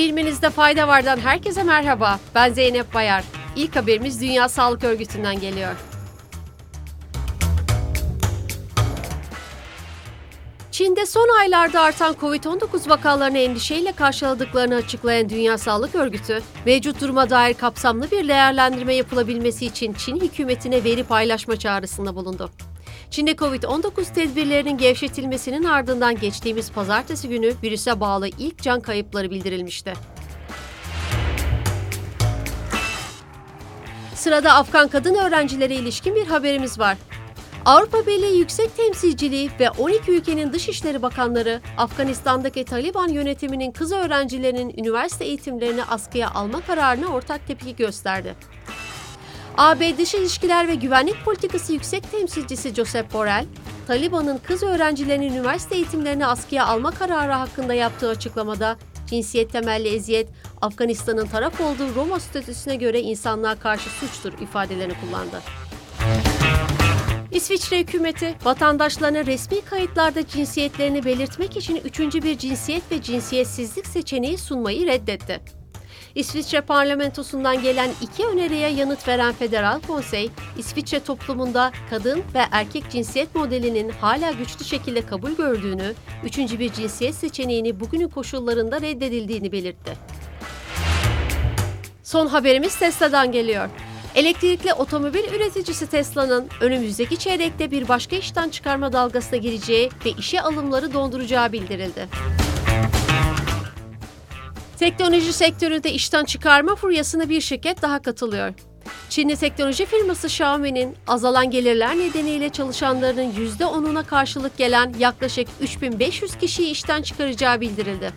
Filminizde fayda vardan herkese merhaba. Ben Zeynep Bayar. İlk haberimiz Dünya Sağlık Örgütü'nden geliyor. Çin'de son aylarda artan Covid-19 vakalarını endişeyle karşıladıklarını açıklayan Dünya Sağlık Örgütü, mevcut duruma dair kapsamlı bir değerlendirme yapılabilmesi için Çin hükümetine veri paylaşma çağrısında bulundu. Çin'de Covid-19 tedbirlerinin gevşetilmesinin ardından geçtiğimiz pazartesi günü virüse bağlı ilk can kayıpları bildirilmişti. Sırada Afgan kadın öğrencilere ilişkin bir haberimiz var. Avrupa Birliği Yüksek Temsilciliği ve 12 ülkenin Dışişleri Bakanları Afganistan'daki Taliban yönetiminin kız öğrencilerinin üniversite eğitimlerini askıya alma kararına ortak tepki gösterdi. AB Dış İlişkiler ve Güvenlik Politikası Yüksek Temsilcisi Josep Borrell, Taliban'ın kız öğrencilerinin üniversite eğitimlerini askıya alma kararı hakkında yaptığı açıklamada cinsiyet temelli eziyet, Afganistan'ın taraf olduğu Roma statüsüne göre insanlığa karşı suçtur ifadelerini kullandı. İsviçre hükümeti vatandaşlarına resmi kayıtlarda cinsiyetlerini belirtmek için üçüncü bir cinsiyet ve cinsiyetsizlik seçeneği sunmayı reddetti. İsviçre parlamentosundan gelen iki öneriye yanıt veren Federal Konsey, İsviçre toplumunda kadın ve erkek cinsiyet modelinin hala güçlü şekilde kabul gördüğünü, üçüncü bir cinsiyet seçeneğini bugünün koşullarında reddedildiğini belirtti. Son haberimiz Tesla'dan geliyor. Elektrikli otomobil üreticisi Tesla'nın önümüzdeki çeyrekte bir başka işten çıkarma dalgasına gireceği ve işe alımları donduracağı bildirildi. Teknoloji sektöründe işten çıkarma furyasına bir şirket daha katılıyor. Çinli teknoloji firması Xiaomi'nin azalan gelirler nedeniyle çalışanlarının %10'una karşılık gelen yaklaşık 3500 kişiyi işten çıkaracağı bildirildi.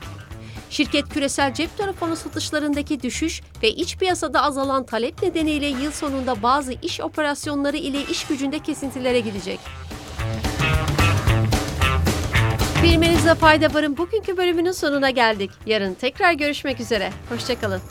Şirket küresel cep telefonu satışlarındaki düşüş ve iç piyasada azalan talep nedeniyle yıl sonunda bazı iş operasyonları ile iş gücünde kesintilere gidecek. Bilmenizde fayda varın bugünkü bölümünün sonuna geldik. Yarın tekrar görüşmek üzere. Hoşçakalın.